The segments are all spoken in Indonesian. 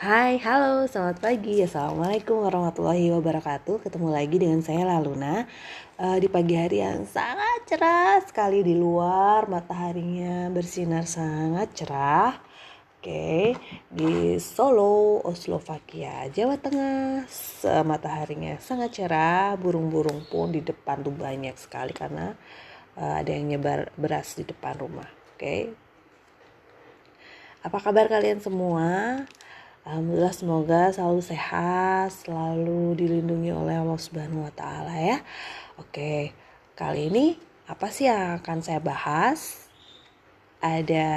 Hai, halo, selamat pagi. Assalamualaikum warahmatullahi wabarakatuh. Ketemu lagi dengan saya Laluna uh, di pagi hari yang sangat cerah sekali di luar. Mataharinya bersinar sangat cerah. Oke, di Solo, Oslovakia, Jawa Tengah, mataharinya sangat cerah. Burung-burung pun di depan tuh banyak sekali karena uh, ada yang nyebar beras di depan rumah. Oke, apa kabar kalian semua? Alhamdulillah semoga selalu sehat, selalu dilindungi oleh Allah Subhanahu wa taala ya. Oke, kali ini apa sih yang akan saya bahas? Ada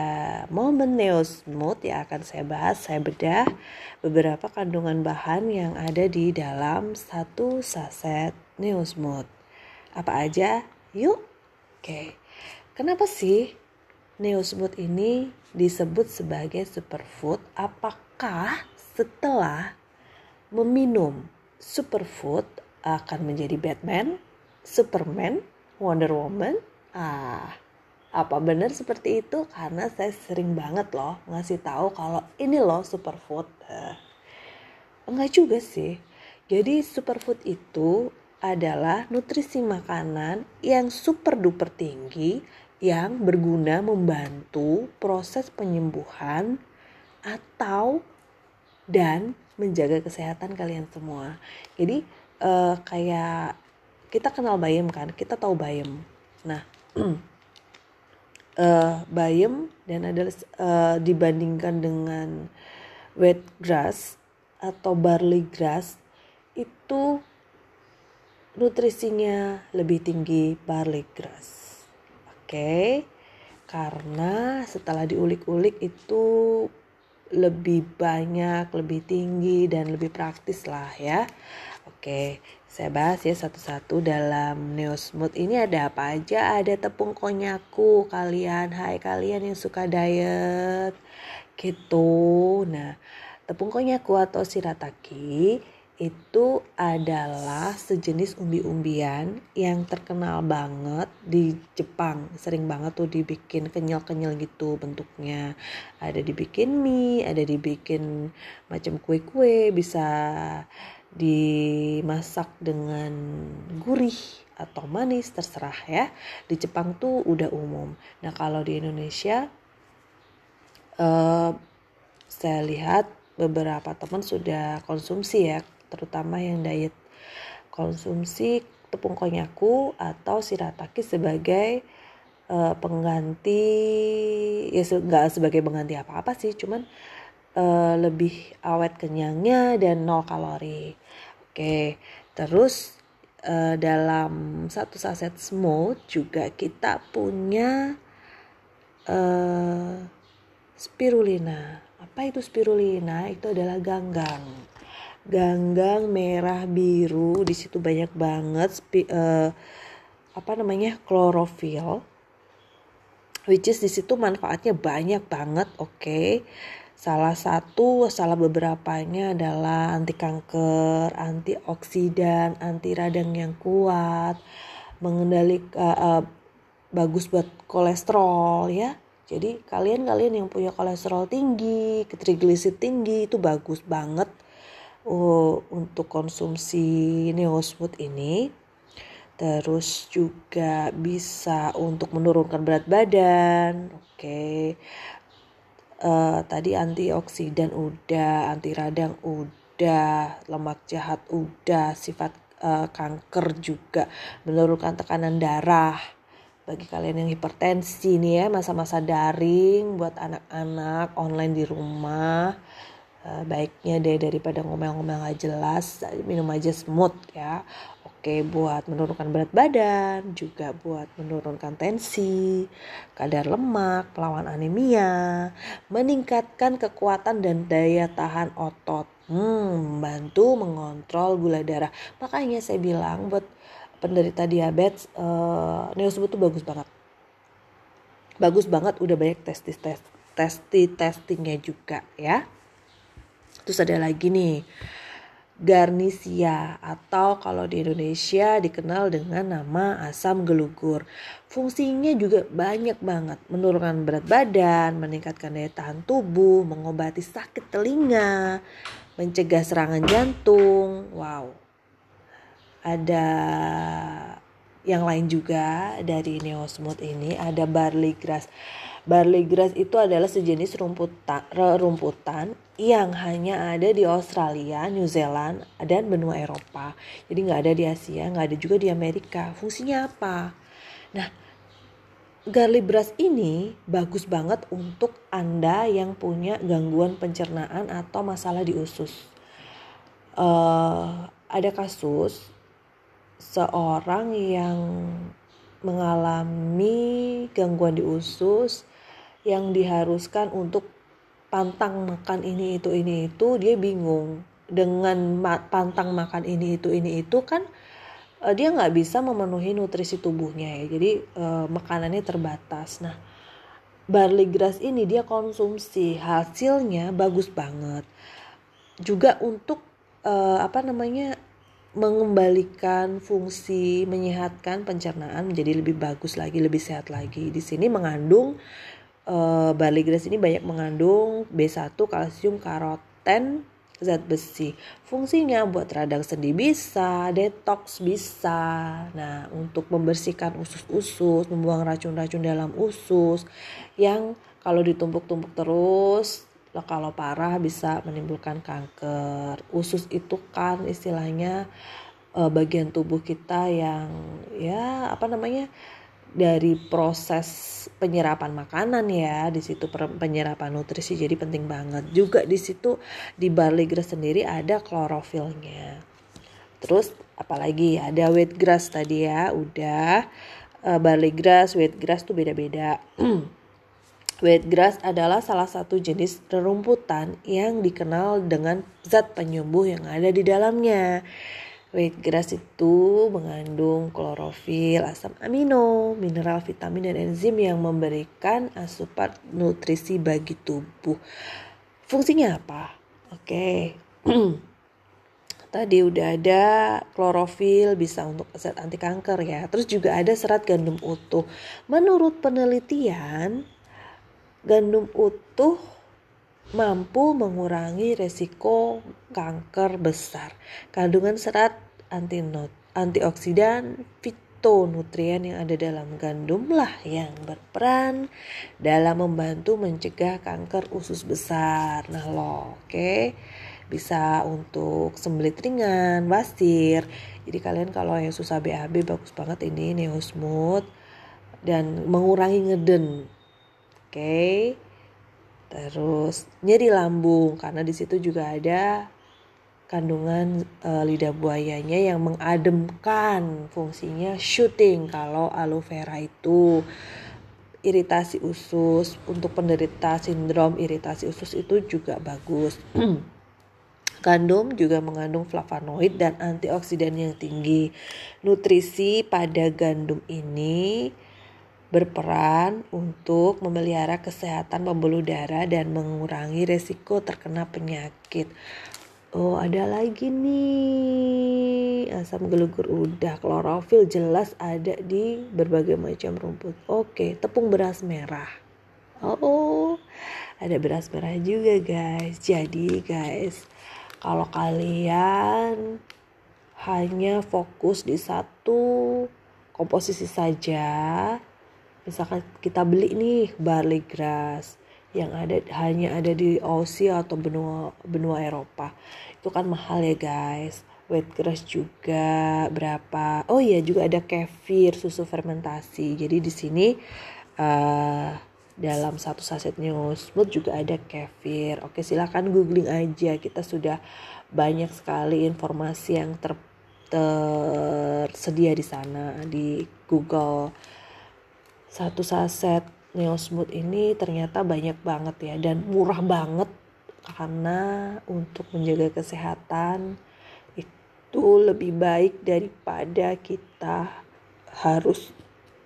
momen news mood yang akan saya bahas. Saya bedah beberapa kandungan bahan yang ada di dalam satu saset news mood. Apa aja? Yuk. Oke. Kenapa sih Neosmooth ini disebut sebagai superfood apakah setelah meminum superfood akan menjadi Batman, Superman, Wonder Woman? Ah, apa benar seperti itu? Karena saya sering banget loh ngasih tahu kalau ini loh superfood. Uh, enggak juga sih. Jadi superfood itu adalah nutrisi makanan yang super duper tinggi yang berguna membantu proses penyembuhan atau dan menjaga kesehatan kalian semua. Jadi uh, kayak kita kenal bayam kan, kita tahu bayam. Nah, uh, bayam dan ada uh, dibandingkan dengan wheat grass atau barley grass itu nutrisinya lebih tinggi barley grass okay? karena setelah diulik-ulik itu lebih banyak, lebih tinggi dan lebih praktis lah ya. Oke, saya bahas ya satu-satu dalam Neosmooth ini ada apa aja? Ada tepung konyaku kalian, hai kalian yang suka diet gitu. Nah, tepung konyaku atau shirataki itu adalah sejenis umbi-umbian yang terkenal banget di Jepang. Sering banget tuh dibikin kenyal-kenyal gitu bentuknya. Ada dibikin mie, ada dibikin macam kue-kue, bisa dimasak dengan gurih atau manis terserah ya. Di Jepang tuh udah umum. Nah, kalau di Indonesia uh, saya lihat beberapa teman sudah konsumsi ya terutama yang diet konsumsi tepung konyaku atau sirataki sebagai uh, pengganti ya nggak sebagai pengganti apa-apa sih cuman uh, lebih awet kenyangnya dan nol kalori. Oke terus uh, dalam satu saset smooth juga kita punya uh, spirulina. Apa itu spirulina? Itu adalah ganggang ganggang merah biru di situ banyak banget uh, apa namanya klorofil which is di situ manfaatnya banyak banget oke okay? salah satu salah beberapanya adalah anti kanker antioksidan anti radang yang kuat mengendalikan uh, uh, bagus buat kolesterol ya jadi kalian-kalian yang punya kolesterol tinggi, trigliserid tinggi itu bagus banget uh, untuk konsumsi Neosmooth ini. Terus juga bisa untuk menurunkan berat badan. Oke. Okay. Uh, tadi antioksidan udah, anti radang udah, lemak jahat udah, sifat uh, kanker juga, menurunkan tekanan darah bagi kalian yang hipertensi nih ya masa-masa daring buat anak-anak online di rumah uh, baiknya deh daripada ngomel-ngomel gak jelas minum aja smooth ya. Oke buat menurunkan berat badan juga buat menurunkan tensi kadar lemak pelawan anemia meningkatkan kekuatan dan daya tahan otot. Hmm, membantu mengontrol gula darah. Makanya saya bilang buat penderita diabetes uh, neosebut tuh bagus banget. Bagus banget udah banyak testis tes testi testingnya juga ya Terus ada lagi nih garnisia atau kalau di Indonesia dikenal dengan nama asam gelugur. Fungsinya juga banyak banget, menurunkan berat badan, meningkatkan daya tahan tubuh, mengobati sakit telinga, mencegah serangan jantung. Wow. Ada yang lain juga dari Neosmooth ini ada barley grass. Barley grass itu adalah sejenis rumputan, rumputan yang hanya ada di Australia, New Zealand, dan benua Eropa. Jadi nggak ada di Asia, nggak ada juga di Amerika. Fungsinya apa? Nah, garlic grass ini bagus banget untuk Anda yang punya gangguan pencernaan atau masalah di usus. Uh, ada kasus seorang yang mengalami gangguan di usus yang diharuskan untuk pantang makan ini itu ini itu dia bingung. Dengan pantang makan ini itu ini itu kan uh, dia nggak bisa memenuhi nutrisi tubuhnya ya. Jadi uh, makanannya terbatas. Nah barley grass ini dia konsumsi. Hasilnya bagus banget. Juga untuk uh, apa namanya mengembalikan fungsi menyehatkan pencernaan menjadi lebih bagus lagi, lebih sehat lagi. Di sini mengandung uh, barley grass ini banyak mengandung B1, kalsium, karoten, zat besi. Fungsinya buat radang sendi bisa, detox bisa. Nah, untuk membersihkan usus-usus, membuang racun-racun dalam usus yang kalau ditumpuk-tumpuk terus kalau parah bisa menimbulkan kanker. Usus itu kan istilahnya uh, bagian tubuh kita yang ya apa namanya dari proses penyerapan makanan ya di situ penyerapan nutrisi jadi penting banget. Juga di situ di barley grass sendiri ada klorofilnya. Terus apalagi ada wheat grass tadi ya udah. Uh, barley grass wheat grass tuh beda-beda Wheatgrass adalah salah satu jenis rerumputan yang dikenal dengan zat penyembuh yang ada di dalamnya. Wheatgrass itu mengandung klorofil, asam amino, mineral, vitamin, dan enzim yang memberikan asupan nutrisi bagi tubuh. Fungsinya apa? Oke. Tadi udah ada klorofil bisa untuk zat anti kanker ya. Terus juga ada serat gandum utuh. Menurut penelitian, Gandum utuh mampu mengurangi resiko kanker besar. Kandungan serat antioksidan, fitonutrien yang ada dalam gandum lah yang berperan dalam membantu mencegah kanker usus besar. Nah lo, oke. Okay? Bisa untuk sembelit ringan, wasir. Jadi kalian kalau yang susah BAB bagus banget ini Neosmooth dan mengurangi ngeden okay? terus nyeri lambung karena di situ juga ada kandungan e, lidah buayanya yang mengademkan fungsinya shooting kalau aloe vera itu iritasi usus untuk penderita sindrom iritasi usus itu juga bagus Gandum juga mengandung flavonoid dan antioksidan yang tinggi. Nutrisi pada gandum ini berperan untuk memelihara kesehatan pembuluh darah dan mengurangi resiko terkena penyakit. Oh, ada lagi nih. Asam gelugur udah, klorofil jelas ada di berbagai macam rumput. Oke, tepung beras merah. Oh, ada beras merah juga, guys. Jadi, guys, kalau kalian hanya fokus di satu komposisi saja, misalkan kita beli nih barley grass yang ada hanya ada di Aussie atau benua benua Eropa. Itu kan mahal ya guys. Wheatgrass juga berapa? Oh iya juga ada kefir susu fermentasi. Jadi di sini uh, dalam satu saset smooth juga ada kefir. Oke silahkan googling aja. Kita sudah banyak sekali informasi yang ter tersedia di sana di Google satu saset Neosmooth ini ternyata banyak banget ya dan murah banget karena untuk menjaga kesehatan itu lebih baik daripada kita harus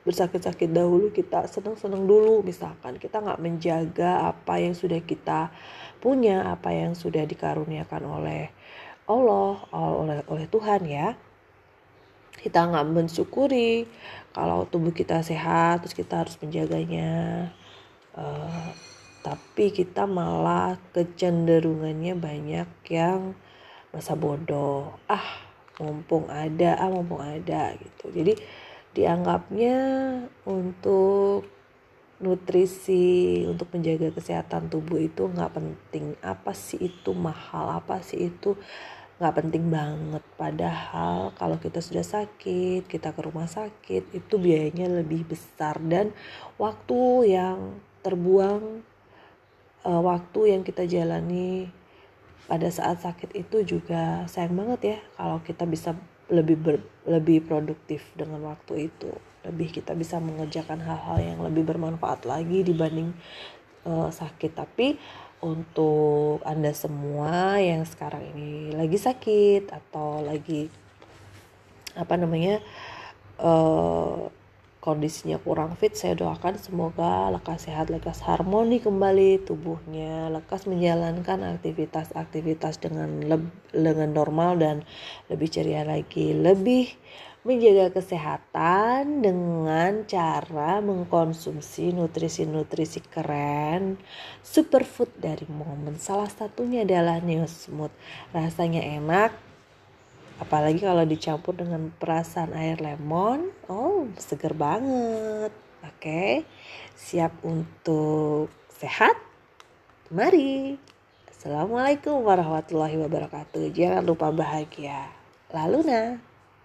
bersakit-sakit dahulu. Kita senang-senang dulu misalkan kita nggak menjaga apa yang sudah kita punya apa yang sudah dikaruniakan oleh Allah oleh oleh Tuhan ya kita nggak mensyukuri kalau tubuh kita sehat terus kita harus menjaganya. Uh, tapi kita malah kecenderungannya banyak yang masa bodoh. Ah mumpung ada ah mumpung ada gitu. Jadi dianggapnya untuk nutrisi untuk menjaga kesehatan tubuh itu nggak penting. Apa sih itu mahal? Apa sih itu nggak penting banget. Padahal kalau kita sudah sakit kita ke rumah sakit itu biayanya lebih besar. Dan waktu yang terbuang uh, waktu yang kita jalani pada saat sakit itu juga sayang banget ya kalau kita bisa lebih ber, lebih produktif dengan waktu itu. Lebih kita bisa mengerjakan hal-hal yang lebih bermanfaat lagi dibanding uh, sakit. Tapi untuk anda semua yang sekarang ini lagi sakit atau lagi apa namanya uh, kondisinya kurang fit saya doakan semoga lekas sehat lekas harmoni kembali tubuhnya lekas menjalankan aktivitas-aktivitas dengan dengan normal dan lebih ceria lagi lebih menjaga kesehatan dengan cara mengkonsumsi nutrisi-nutrisi keren. Superfood dari momen salah satunya adalah Neosmooth rasanya enak apalagi kalau dicampur dengan perasan air lemon. Oh seger banget. Oke siap untuk sehat? Mari. Assalamualaikum warahmatullahi wabarakatuh. Jangan lupa bahagia. Lalu nah